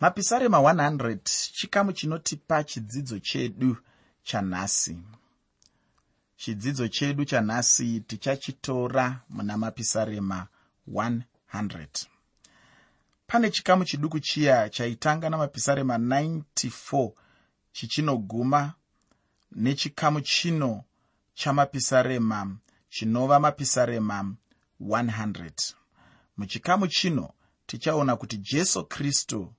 mapisarema 100 chikamu chinotipa chidzidzo chedu chanhasi. Chidzidzo chedu chanhasi tichachitora muna mapisarema 100 pane chikamu chiduku chiya chaitanga namapisarema 94 chichinoguma. Nechikamu chino chamapisarema chinova mapisarema 100 muchikamu chino tichaona kuti jesu kristu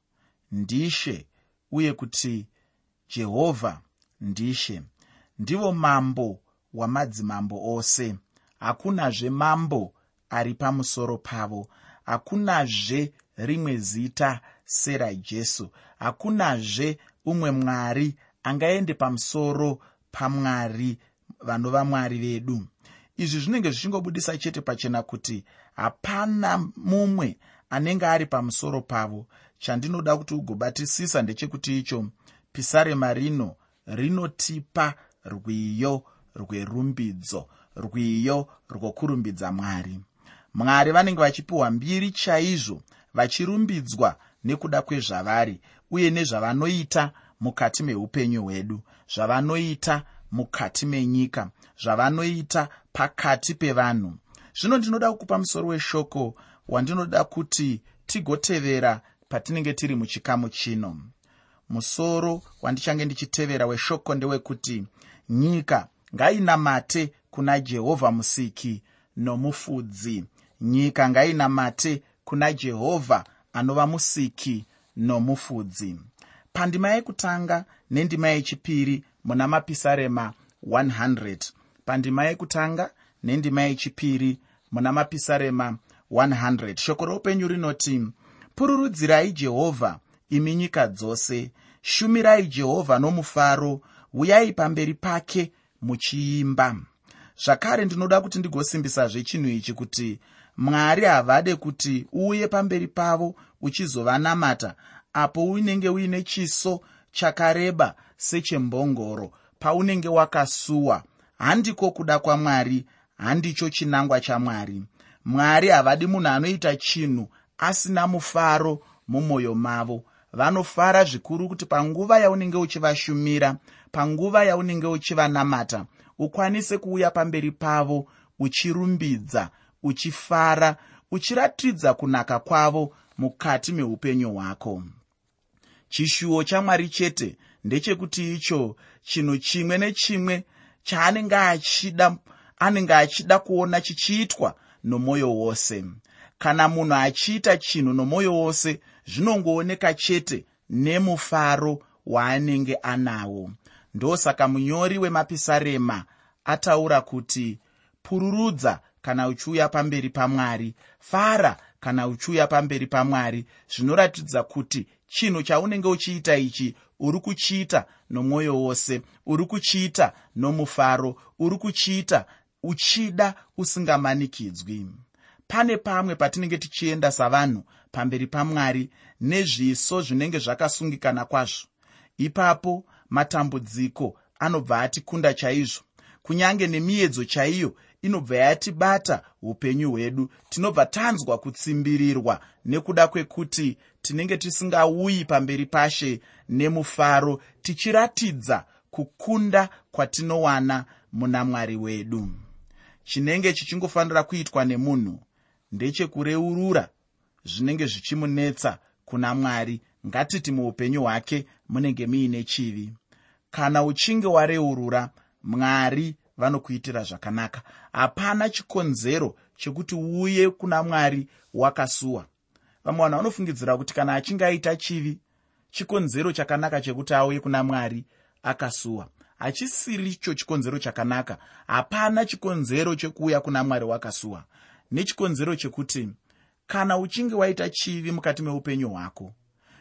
ndishe uye kuti jehovha ndishe. Ndivo mambo wamadzimambo ose. Hakunazve mambo ari pamusoro pavo. Hakunazve rimwe zita serajesu hakunazve umwe mwari angaende pamusoro pamwari vanova mwari vedu. Izvi zvinenge zvichingobudisa chete pachena kuti hapana mumwe anenge ari pamusoro pavo chandinoda kuti ugobatisisa ndechekuti icho pisarema rino rinotipa rwiyo rwerumbidzo rwiyo rwokurumbidza mwari. Mwari vanenge vachipiwa mbiri chaizvo vachirumbidzwa nekuda kwezvavari uye nezvavanoita mukati meupenyu hwedu zvavanoita mukati menyika zvavanoita pakati pevanhu. Zvino ndinoda kukupa musoro weshoko wandinoda kuti tigotevera patinenge tiri muchikamu chino. Musoro wandichange ndichitevera weshoko ndewekuti nyika ngainamate kuna jehovha musiki nomufudzi. Nyika ngainamate kuna jehovha anova musiki nomufudzi. Pandima yekutanga nendima yechipiri muna mapisarema 100 pandima yekutanga nendima yechipiri muna mapisarema 100 shoko roupenyu rinoti pururudzirai jehovha imi nyika dzose. Shumirai jehovha nomufaro. Uyai pamberi pake muchiimba. Zvakare ndinoda kuti ndigosimbisazve chinhu ichi kuti mwari havade kuti uuye pamberi pavo uchizovanamata apo unenge uine chiso chakareba sechembongoro paunenge wakasuwa. Handiko kuda kwamwari handicho chinangwa chamwari. Mwari havadi munhu anoita chinhu asina mufaro mumwoyo mavo. Vanofara zvikuru kuti panguva yaunenge uchivashumira panguva yaunenge uchivanamata ukwanise kuuya pamberi pavo uchirumbidza uchifara uchiratidza kunaka kwavo mukati meupenyu hwako. Chishuwo chamwari chete ndechekuti icho chinhu chimwe nechimwe chaanenge achida anenge achida kuona chichiitwa nomwoyo wose kana munhu achiita chinhu nomwoyo wose zvinongooneka chete nemufaro waanenge anawo. Ndosaka munyori wemapisarema ataura kuti pururudza kana uchiuya pamberi pamwari. Fara kana uchiuya pamberi pamwari. Zvinoratidza kuti chinhu chaunenge uchiita ichi uri kuchiita nomwoyo wose uri kuchiita nomufaro uri kuchiita uchida usingamanikidzwi pane pamwe patinenge tichienda savanhu pamberi pamwari nezviso zvinenge zvakasungikana kwazvo. Ipapo matambudziko anobva atikunda chaizvo. Kunyange nemiedzo chaiyo inobva yatibata upenyu hwedu tinobva tanzwa kutsimbirirwa nekuda kwekuti tinenge tisingauyi pamberi pashe nemufaro tichiratidza kukunda kwatinowana muna mwari wedu. Chinenge chichingofanira kuitwa nemunhu ndechekureurura zvinenge zvichimunetsa kuna mwari. Ngatiti muupenyu hwake munenge muine chivi. Kana uchinge wareurura mwari vanokuitira zvakanaka. Hapana chikonzero chekuti uuye kuna mwari wakasuwa. Vamwe vanhu vanofungidzira kuti kana achinge aita chivi chikonzero chakanaka chekuti auye kuna mwari akasuwa. Hachisiricho chikonzero chakanaka. Hapana chikonzero chekuuya kuna mwari wakasuwa nechikonzero chekuti kana uchinge waita chivi mukati meupenyu hwako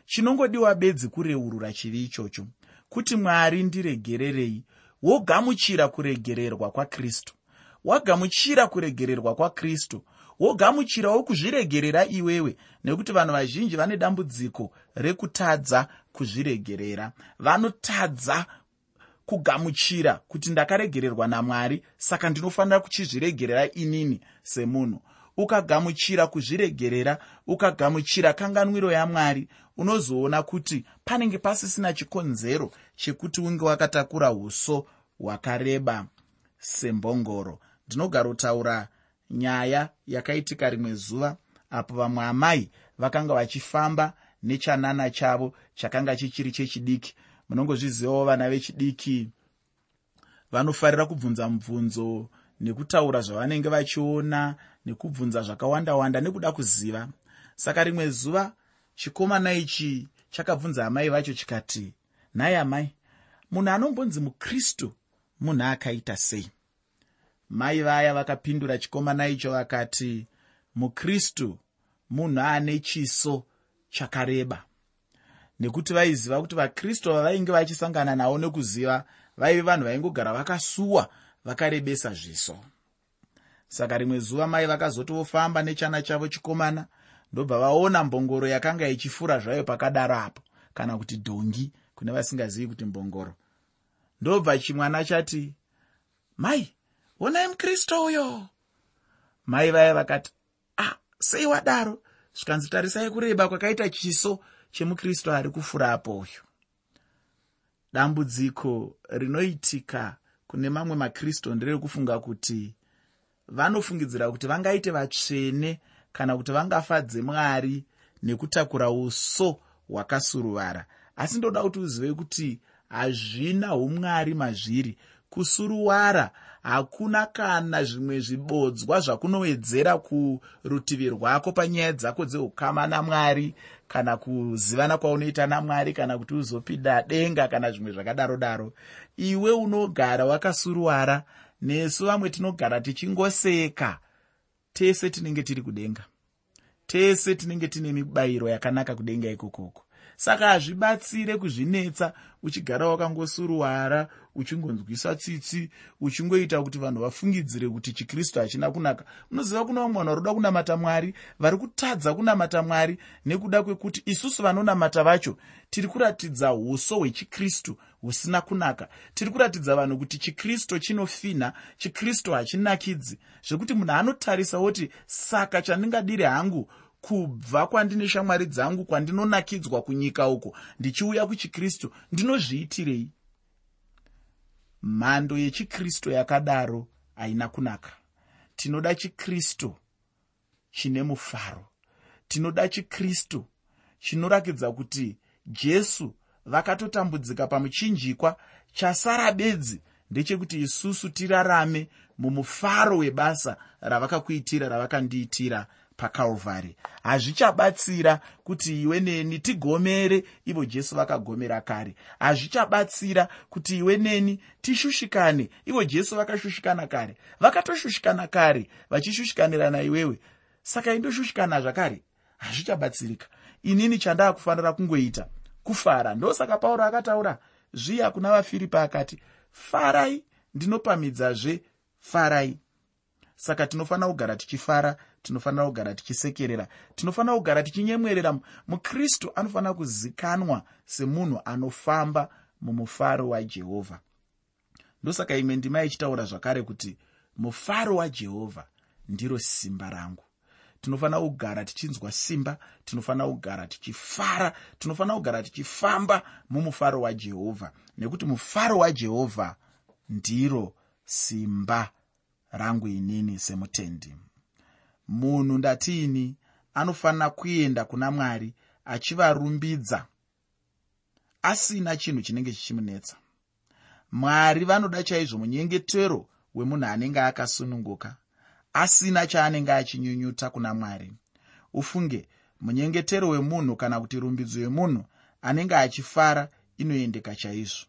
chinongodiwa bedzi kureurura chivi ichocho kuti mwari ndiregererei. Wogamuchira kuregererwa kwakristu wagamuchira kuregererwa kwakristu wogamuchirawo kuzviregerera iwewe nekuti vanhu vazhinji vane dambudziko rekutadza kuzviregerera. Vanotadza kugamuchira kuti ndakaregererwa namwari saka ndinofanira kuchizviregerera inini semunhu. Ukagamuchira kuzviregerera ukagamuchira kanganwiro yamwari unozoona kuti panenge pasisina chikonzero chekuti unge wakatakura uso hwakareba sembongoro. Ndinogara kutaura nyaya yakaitika rimwe zuva apo vamwe amai vakanga vachifamba nechanana chavo chakanga chichiri chechidiki munongozvizivawo vana vechidiki vanofarira kubvunza mubvunzo nekutaura zvavanenge vachiona nekubvunza zvakawanda wanda nekuda kuziva. Saka rimwe zuva chikomana ichi chakabvunza amai vacho chikati nhai amai munhu anombonzi mukristu munhu akaita sei? Mai vaya vakapindura chikomana icho vakati mukristu munhu ane chiso chakareba nekuti vaiziva kuti vakristu vavainge vachisangana navo nekuziva vaive vanhu vaingogara vakasuwa vakarebesa zviso saka rimwe zuva mai vakazotofamba nechana chavo chikomana ndobva vaona mbongoro yakanga ichifura zvayo pakadaro apo kana kuti dhongi kune vasingazivi kuti mbongoro. Ndobva chimwana chati mai onai mukristu uyo. Mai vaya vakati ah sei wadaro? Zvikanzi tarisai kureba kwakaita chiso chemukristu ari kufura apo uyu. Dambudziko rinoitika kune mamwe makristu nderekufunga kuti vanofungidzira kuti vangaite vatsvene kana kuti vangafadze mwari nekutakura uso hwakasuruvara. Asi ndoda kuti uzive kuti hazvina umwari mazviri kusuruwara. Hakuna kana zvimwe zvibodzwa zvakunowedzera kurutivi rwako panyaya dzako dzeukama namwari kana kuzivana kwaunoita namwari kana kuti uzopinda denga kana zvimwe zvakadaro daro iwe unogara wakasuruwara nesu vamwe tinogara tichingoseka. Tese tinenge tiri kudenga. Tese tinenge tine mibayiro yakanaka kudenga ikokoko saka hazvibatsire kuzvinetsa. Uchigara wakangosuruwara uchingonzwisa tsitsi uchingoita kuti vanhu vafungidzire kuti chikristu hachina kunaka. Unoziva kuna vamwe vanhu vari kuda kunamata mwari vari kutadza kunamata mwari nekuda kwekuti isusu vanonamata vacho tiri kuratidza uso hwechikristu husina kunaka. Tiri kuratidza vanhu kuti chikristu chinofinha chikristu hachinakidzi. Zvekuti munhu anotarisa woti saka chandingadiri hangu kubva kwandine shamwari dzangu kwandinonakidzwa kunyika uko ndichiuya kuchikristu ndinozviitirei? Mhando yechikristu yakadaro haina kunaka. Tinoda chikristu chine mufaro. Tinoda chikristu chinorakidza kuti jesu vakatotambudzika pamuchinjikwa chasara bedzi ndechekuti isusu tirarame mumufaro webasa ravakakuitira ravakandiitira pakarvhary hazvichabatsira kuti iwe neni tigomere ivo jesu vakagomera kare. Hazvichabatsira kuti iwe neni tishushikane ivo jesu vakashushikana kare. Vakatoshushikana kare vachishushikanirana iwewe. Saka indoshushikana zvakare? Hazvichabatsirika. Inini chandaa kufanira kungoita? Kufara. Ndosaka pauro akataura zviya kuna vafiripi akati farai ndinopamidzazve farai. Saka tinofanira kugara tichifara tinofanira kugara tichisekerera. Tinofanira kugara tichinyemwerera mukristu anofanira kuzikanwa semunhu anofamba mumufaro wajehovha ndosaka imwe ndima ichitaura zvakare kuti mufaro wajehovha ndiro simba rangu. Tinofanira kugara tichinzwa simba tinofanira kugara tichifara tinofanira kugara tichifamba mumufaro wajehovha nekuti mufaro wajehovha ndiro simba rangu inini semutendi munhu ndatiini anofanira kuenda kuna mwari achivarumbidza. Asina chinhu chinenge chichimunetsa. Mwari vanoda chaizvo munyengetero wemunhu anenge akasununguka. Asina chaanenge achinyunyuta kuna mwari. Ufunge munyengetero wemunhu kana kuti rumbidzo yemunhu anenge achifara inoendeka chaizvo.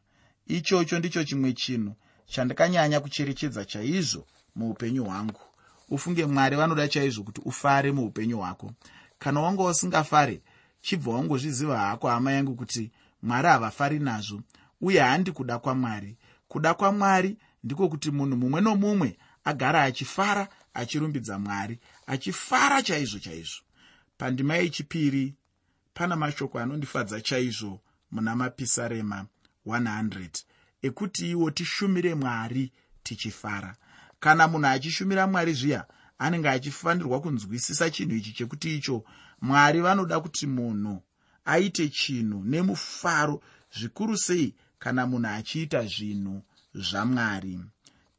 Ichocho ndicho chimwe chinhu chandakanyanya kucherechedza chaizvo muupenyu hwangu ufunge mwari vanoda chaizvo kuti ufare muupenyu hwako. Kana wanga usingafare chibva wangozviziva hako hama yangu kuti mwari havafari nazvo uye handi kuda kwamwari. Kuda kwamwari ndiko kuti munhu mumwe nomumwe agara achifara achirumbidza mwari achifara chaizvo chaizvo. Pandima yechipiri pana mashoko anondifadza chaizvo muna mapisarema 100 ekuti iwo tishumire mwari tichifara kana munhu achishumira mwari zviya anenge achifanirwa kunzwisisa chinhu ichi chekuti icho mwari vanoda kuti munhu aite chinhu nemufaro zvikuru sei kana munhu achiita zvinhu zvamwari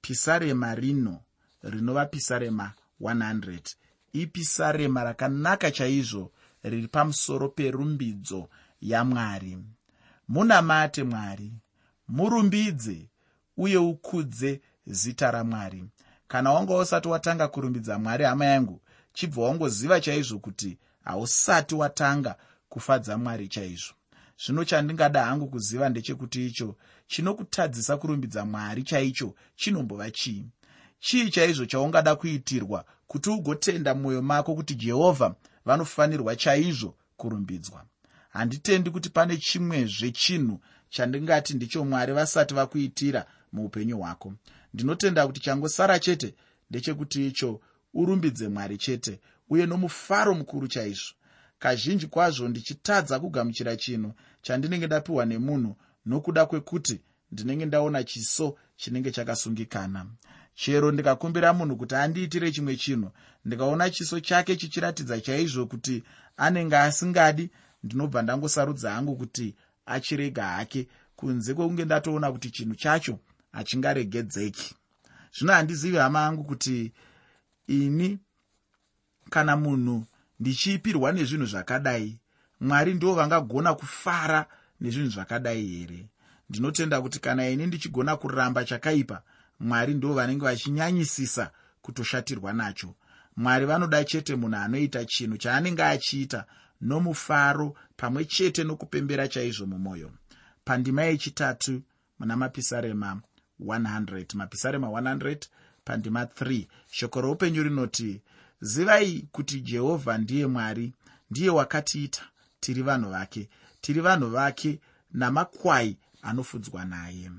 pisarema rino rinova pisarema 100 ipisarema rakanaka chaizvo riri pamusoro perumbidzo yamwari munamate mwari murumbidze uye ukudze zita ramwari. Kana wanga usati watanga kurumbidza mwari hama yangu chibva wangoziva chaizvo kuti hausati watanga kufadza mwari chaizvo. Zvino chandingada hangu kuziva ndechekuti icho chinokutadzisa kurumbidza mwari chaicho chinombova chii? Chii chaizvo chaungada kuitirwa kuti ugotenda mumwoyo mako kuti jehovha vanofanirwa chaizvo kurumbidzwa? Handitendi kuti pane chimwezve chinhu chandingati ndicho mwari vasati vakuitira muupenyu hwako ndinotenda kuti changosara chete ndechekuti icho urumbidze mwari chete uye nomufaro mukuru chaizvo. Kazhinji kwazvo ndichitadza kugamuchira chinhu chandinenge ndapiwa nemunhu nokuda kwekuti ndinenge ndaona chiso chinenge chakasungikana. Chero ndikakumbira munhu kuti andiitire chimwe chinhu ndikaona chiso chake chichiratidza chaizvo kuti anenge asingadi ndinobva ndangosarudza hangu kuti achirega hake kunze kwekunge ndatoona kuti chinhu chacho hachingaregedzeki zvino handizivi hama angu kuti ini kana munhu ndichipirwa nezvinhu zvakadai mwari ndo vangagona kufara nezvinhu zvakadai here? Ndinotenda kuti kana ini ndichigona kuramba chakaipa mwari ndo vanenge vachinyanyisisa kutoshatirwa nacho. Mwari vanoda chete munhu anoita chinhu chaanenge achiita nomufaro pamwe chete nokupembera chaizvo mumwoyo pandima yechitatu muna mapisarema 100 mapisarema 100 pandima 3 shoko roupenyu rinoti zivai kuti jehovha ndiye mwari ndiye wakatiita. Tiri vanhu vake tiri vanhu vake namakwai anofudzwa naye.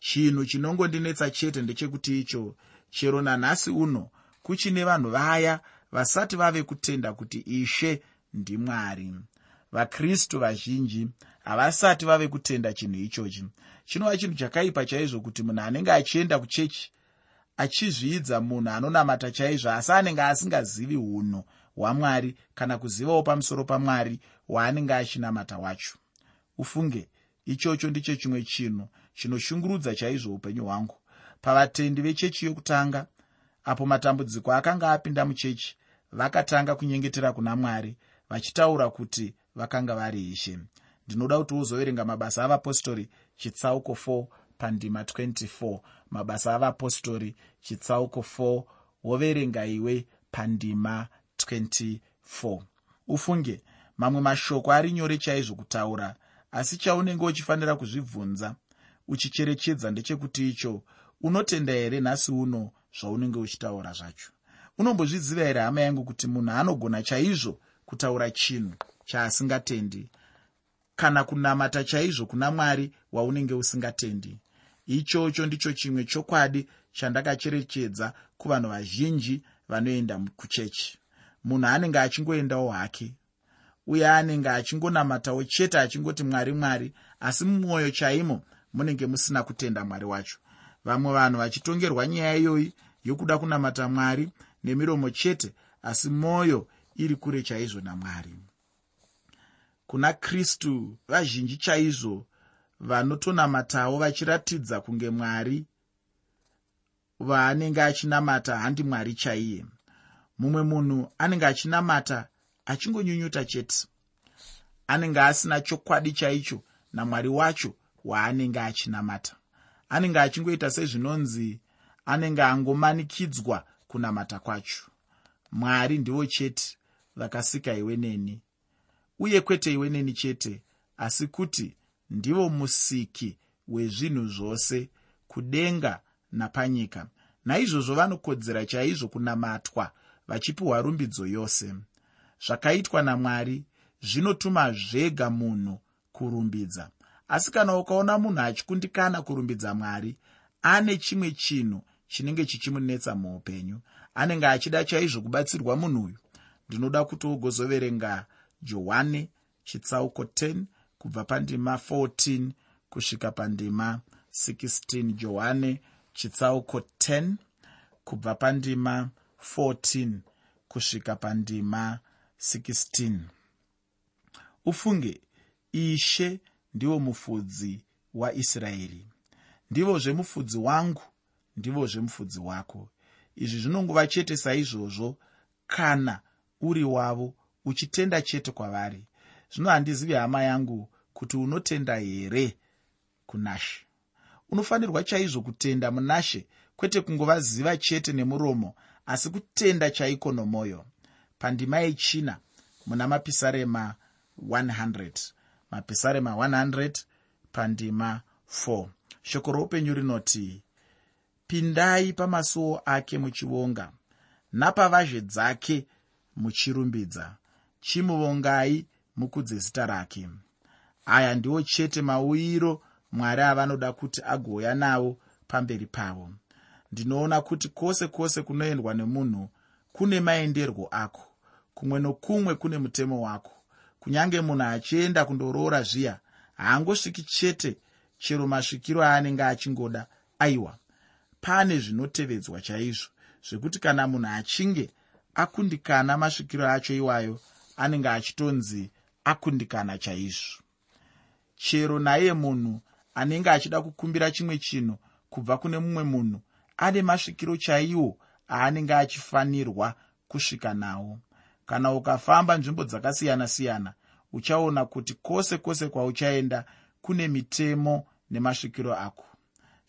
Chinhu chinongondinetsa chete ndechekuti icho chero nanhasi uno kuchine vanhu vaya vasati vave kutenda kuti ishe ndimwari vakristu vazhinji havasati vave kutenda chinhu ichochi chinova chinhu chakaipa chaizvo kuti munhu anenge achienda kuchechi achizviidza munhu anonamata chaizvo asi anenge asingazivi unhu hwamwari kana kuzivawo pamusoro pamwari waanenge achinamata wacho. Ufunge ichocho ndicho chimwe chinhu chinoshungurudza chaizvo upenyu hwangu. Pavatendi vechechi yokutanga apo matambudziko akanga apinda muchechi vakatanga kunyengetera kuna mwari vachitaura kuti vakanga vari ishe. Ndinoda kuti uzoverenga mabasa avapostori chitsauko 4 pandima 24 mabasa avapostori chitsauko 4 woverenga iwe pandima 24 ufunge mamwe mashoko ari nyore chaizvo kutaura asi chaunenge uchifanira kuzvibvunza uchicherechedza ndechekuti icho unotenda here nhasi uno zvaunenge uchitaura zvacho? Unombozviziva here hama yangu kuti munhu anogona chaizvo kutaura chinhu chaasingatendi kana kunamata chaizvo kuna mwari waunenge usingatendi. Ichocho ndicho chimwe chokwadi chandakacherechedza kuvanhu vazhinji vanoenda kuchechi. Munhu anenge achingoendawo hake uye anenge achingonamatawo chete achingoti mwari mwari asi mumwoyo chaimo munenge musina kutenda mwari wacho. Vamwe vanhu vachitongerwa nyaya iyoyi yokuda kunamata mwari nemiromo chete asi mwoyo iri kure chaizvo namwari kuna kristu vazhinji chaizvo vanotonamatawo vachiratidza kunge mwari vaanenge achinamata handi mwari chaiye. Mumwe munhu anenge achinamata achingonyunyuta chete. Anenge asina chokwadi chaicho namwari wacho waanenge achinamata. Anenge achingoita sezvinonzi anenge angomanikidzwa kunamata kwacho. Mwari ndivo chete vakasika iwe neni uye kwete iwe neni chete asi kuti ndivo musiki wezvinhu zvose kudenga napanyika. Naizvozvo vanokodzera chaizvo kunamatwa vachipiwa rumbidzo yose. Zvakaitwa namwari zvinotuma zvega munhu kurumbidza. Asi kana ukaona munhu achikundikana kurumbidza mwari ane chimwe chinhu chinenge chichimunetsa muupenyu. Anenge achida chaizvo kubatsirwa munhu uyu ndinoda kuti ugozoverenga johani chitsauko 10 kubva pandima 14 kusvika pandima 16 johani chitsauko 10 kubva pandima 14 kusvika pandima 16 ufunge ishe ndiwo mufudzi waisraeri ndivozve mufudzi wangu ndivozve mufudzi wako. Izvi zvinongova chete saizvozvo kana uri wavo uchitenda chete kwavari. Zvino handizivi hama yangu kuti unotenda here kunashe? Unofanirwa chaizvo kutenda munashe kwete kungovaziva chete nemuromo asi kutenda chaiko nomwoyo pandima yechina muna mapisarema 100 mapisarema 100 pandima 4 shoko roupenyu rinoti pindai pamasuo ake muchivonga napavazhe dzake muchirumbidza chimuvongai mukudze zita rake. Aya ndiwo chete mauyiro mwari avanoda kuti agouya nawo pamberi pavo ndinoona kuti kwose kwose kunoendwa nemunhu kune maenderwo ako kumwe nokumwe kune mutemo wako. Kunyange munhu achienda kundoroora zviya haangosviki chete chero masvikiro aanenge achingoda aiwa. Pane zvinotevedzwa chaizvo zvekuti kana munhu achinge akundikana masvikiro acho iwayo anenge achitonzi akundikana chaizvo. Chero naiye munhu anenge achida kukumbira chimwe chinhu kubva kune mumwe munhu ane masvikiro chaiwo aanenge achifanirwa kusvika nawo. Kana ukafamba nzvimbo dzakasiyana-siyana uchaona kuti kwose kwose kwauchaenda kune mitemo nemasvikiro ako.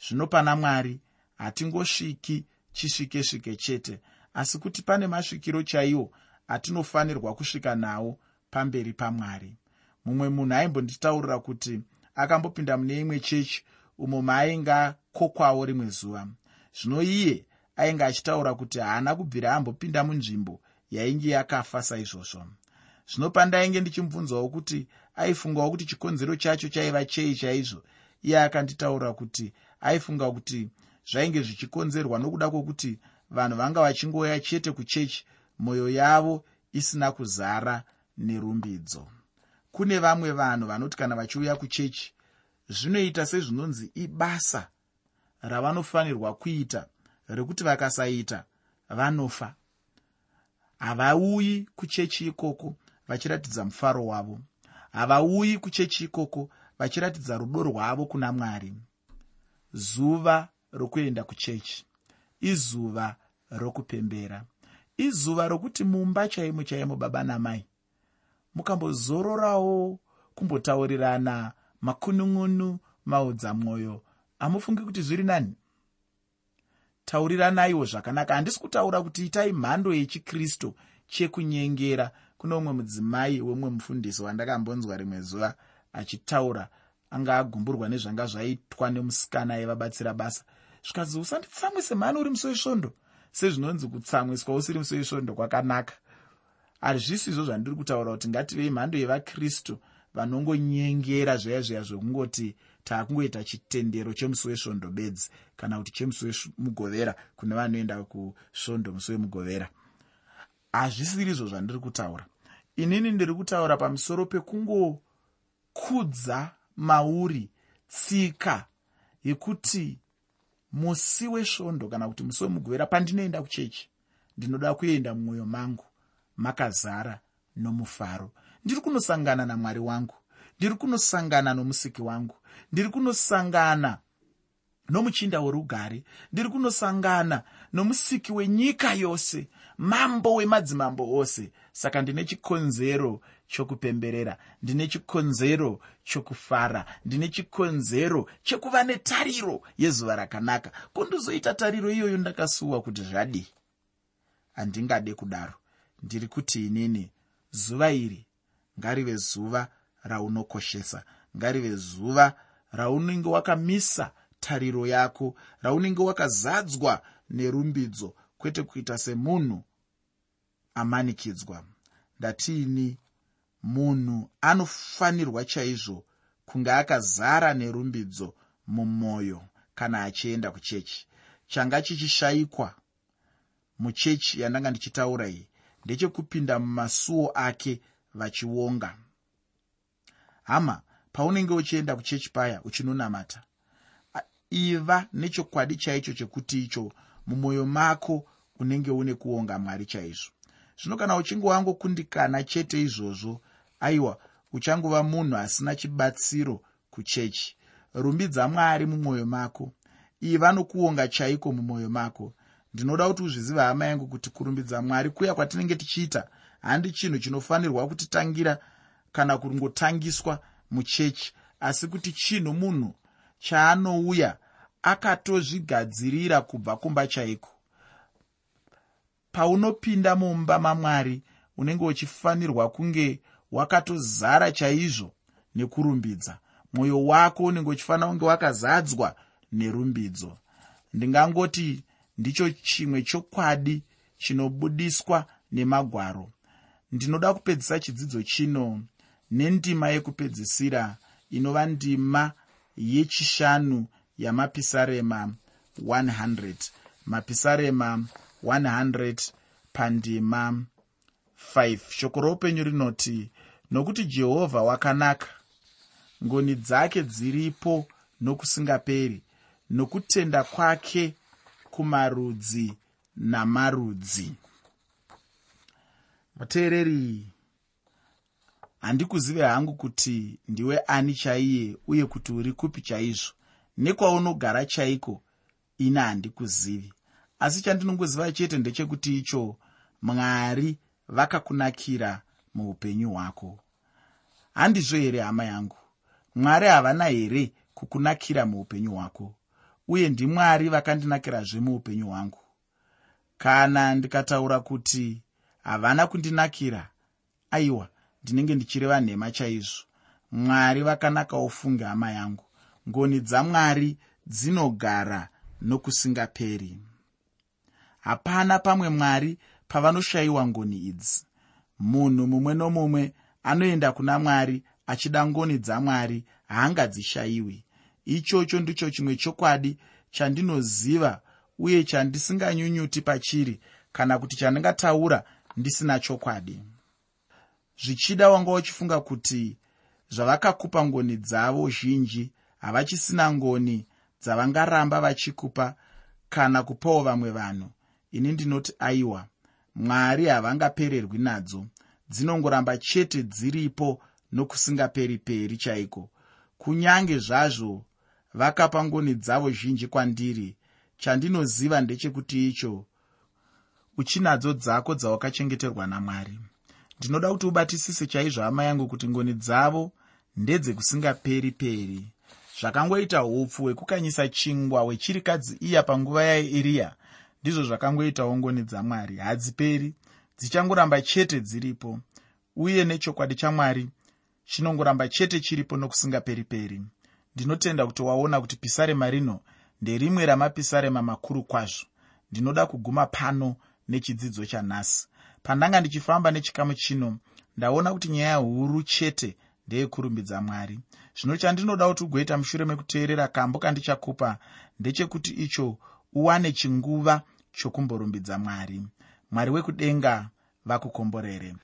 Zvino pana mwari hatingosviki chisvike svike chete asi kuti pane masvikiro chaiwo atinofanirwa kusvika nawo pamberi pamwari. Mumwe munhu aimbonditaurira kuti akambopinda mune imwe chechi umo maainge akokwawo rimwe zuva. Zvino iye ainge achitaura kuti haana kubvira ambopinda munzvimbo yainge yakafa saizvozvo. Zvino pandainge ndichimubvunzawo kuti aifungawo kuti chikonzero chacho chaiva chei chaizvo iye akanditaura kuti aifunga kuti zvainge zvichikonzerwa nokuda kwokuti vanhu vanga vachingoya chete kuchechi mwoyo yavo isina kuzara nerumbidzo. Kune vamwe vanhu vanoti kana vachiuya kuchechi zvinoita sezvinonzi ibasa ravanofanirwa kuita rekuti vakasaita vanofa. Havauyi kuchechi ikoko vachiratidza mufaro wavo. Havauyi kuchechi ikoko vachiratidza rudo rwavo kuna mwari. Zuva rokuenda kuchechi izuva rokupembera izuva rokuti mumba chaimo chaimo baba namai. Mukambozororawo kumbotaurirana makunun'unu maudza mwoyo hamufungi kuti zviri nani? Tauriranaiwo zvakanaka. Handisi kutaura kuti itai mhando yechikristu chekunyengera kuno umwe mudzimai wemumwe mufundisi wandakambonzwa rimwe zuva achitaura anga agumburwa nezvanga zvaitwa nemusikana aivabatsira basa. Zvikanzi usanditsamwise mhani uri muso wesvondo sezvinonzi kutsamwiswa usiri muso wesvondo kwakanaka hazvisizvo zvandiri kutaura kuti ngativei mhando yevakristu vanongonyengera zvaya zviya zvekungoti taakungoita chitendero chemusi wesvondo bedzi kana kuti chemusi wemugovera kune vanoenda kusvondo musi wemugovera hazvisiri izvo zvandiri kutaura. Inini ndiri kutaura pamusoro pekungokudza mauri tsika yekuti musi wesvondo kana kuti musi wemugovera pandinoenda kuchechi ndinoda kuenda mumwoyo mangu makazara nomufaro. Ndiri kunosangana namwari wangu ndiri kunosangana nomusiki wangu ndiri kunosangana nomuchinda werugare ndiri kunosangana nomusiki wenyika yose mambo wemadzimambo ose. Saka ndine chikonzero chokupemberera ndine chikonzero chokufara ndine chikonzero chekuva netariro yezuva rakanaka. Kundizoita tariro iyoyo ndakasuwa kuti zvadii handingade kudaro. Ndiri kuti inini zuva iri ngarive zuva raunokoshesa ngarive zuva raunenge wakamisa tariro yako raunenge wakazadzwa nerumbidzo kwete kuita semunhu amanikidzwa. Ndatiini munhu anofanirwa chaizvo kunge akazara nerumbidzo mumwoyo kana achienda kuchechi. Changa chichishayikwa muchechi yandanga ndichitaura iyi ndechekupinda mumasuo ake vachionga hama paunenge uchienda kuchechi paya uchinonamata iva nechokwadi chaicho chekuti icho mumwoyo mako unenge une kuonga mwari chaizvo. Zvino kana uchinge wangokundikana chete izvozvo aiwa uchangova munhu asina chibatsiro kuchechi. Rumbidza mwari mumwoyo mako. Iva nokuonga chaiko mumwoyo mako? Ndinoda kuti uzviziva hama yangu kuti kurumbidza mwari kuya kwatinenge tichiita handi chinhu chinofanirwa kutitangira kana kungotangiswa muchechi. Asi kuti chinhu munhu chaanouya akatozvigadzirira kubva kumba chaiko paunopinda mumba mamwari unenge uchifanirwa kunge wakatozara chaizvo nekurumbidza. Mwoyo wako unenge uchifanira kunge wakazadzwa nerumbidzo. Ndingangoti ndicho chimwe chokwadi chinobudiswa nemagwaro. Ndinoda kupedzisa chidzidzo chino nendima yekupedzisira inova ndima yechishanu yamapisarema 100 mapisarema 100 pandima 5 shoko roupenyu rinoti nokuti jehovha wakanaka ngoni dzake dziripo nokusingaperi nokutenda kwake kumarudzi namarudzi. Muteereri handikuzive hangu kuti ndiwe ani chaiye uye kuti uri kupi chaizvo. Nekwaunogara chaiko ini handikuzivi asi chandinongoziva chete ndechekuti icho mwari vakakunakira muupenyu hwako. Handizvo here hama yangu? Mwari havana here kukunakira muupenyu hwako? Uye ndimwari vakandinakirazve muupenyu hwangu? Kana ndikataura kuti havana kundinakira aiwa ndinenge ndichireva nhema chaizvo. Mwari vakanakawo funge hama yangu. Ngoni dzamwari dzinogara nokusingaperi hapana pamwe mwari pavanoshayiwa ngoni idzi. Munhu mumwe nomumwe anoenda kuna mwari achida ngoni dzamwari haangadzishayiwi. Ichocho ndicho chimwe chokwadi chandinoziva uye chandisinganyunyuti pachiri kana kuti chandingataura ndisina chokwadi. Zvichida wanga uchifunga kuti zvavakakupa ngoni dzavo zhinji havachisina ngoni dzavangaramba vachikupa kana kupawo vamwe vanhu ini ndinoti aiwa mwari havangapererwi nadzo. Dzinongoramba chete dziripo nokusingaperi-peri chaiko? Kunyange zvazvo vakapa ngoni dzavo zhinji kwandiri. Chandinoziva ndechekuti icho uchinadzo dzako dzawakachengeterwa namwari. Ndinoda kuti ubatisise chaizvo hama yangu kuti ngoni dzavo ndedzekusingaperi-peri zvakangoita upfu hwekukanyisa chingwa hwechirikadzi iya panguva yairiya ndizvo zvakangoitawo ngoni dzamwari. Hadziperi dzichangoramba chete dziripo uye nechokwadi chamwari chinongoramba chete chiripo nokusingaperi-peri. Ndinotenda kuti waona kuti pisarema rino nderimwe ramapisarema makuru kwazvo. Ndinoda kuguma pano nechidzidzo chanhasi. Pandanga ndichifamba nechikamu chino ndaona kuti nyaya huru chete ndeyekurumbidza mwari. Zvino chandinoda kuti ugoita mushure mekuteerera kambo kandichakupa ndechekuti icho uwane chinguva chokumborumbidza mwari. Mwari wekudenga vakukomborere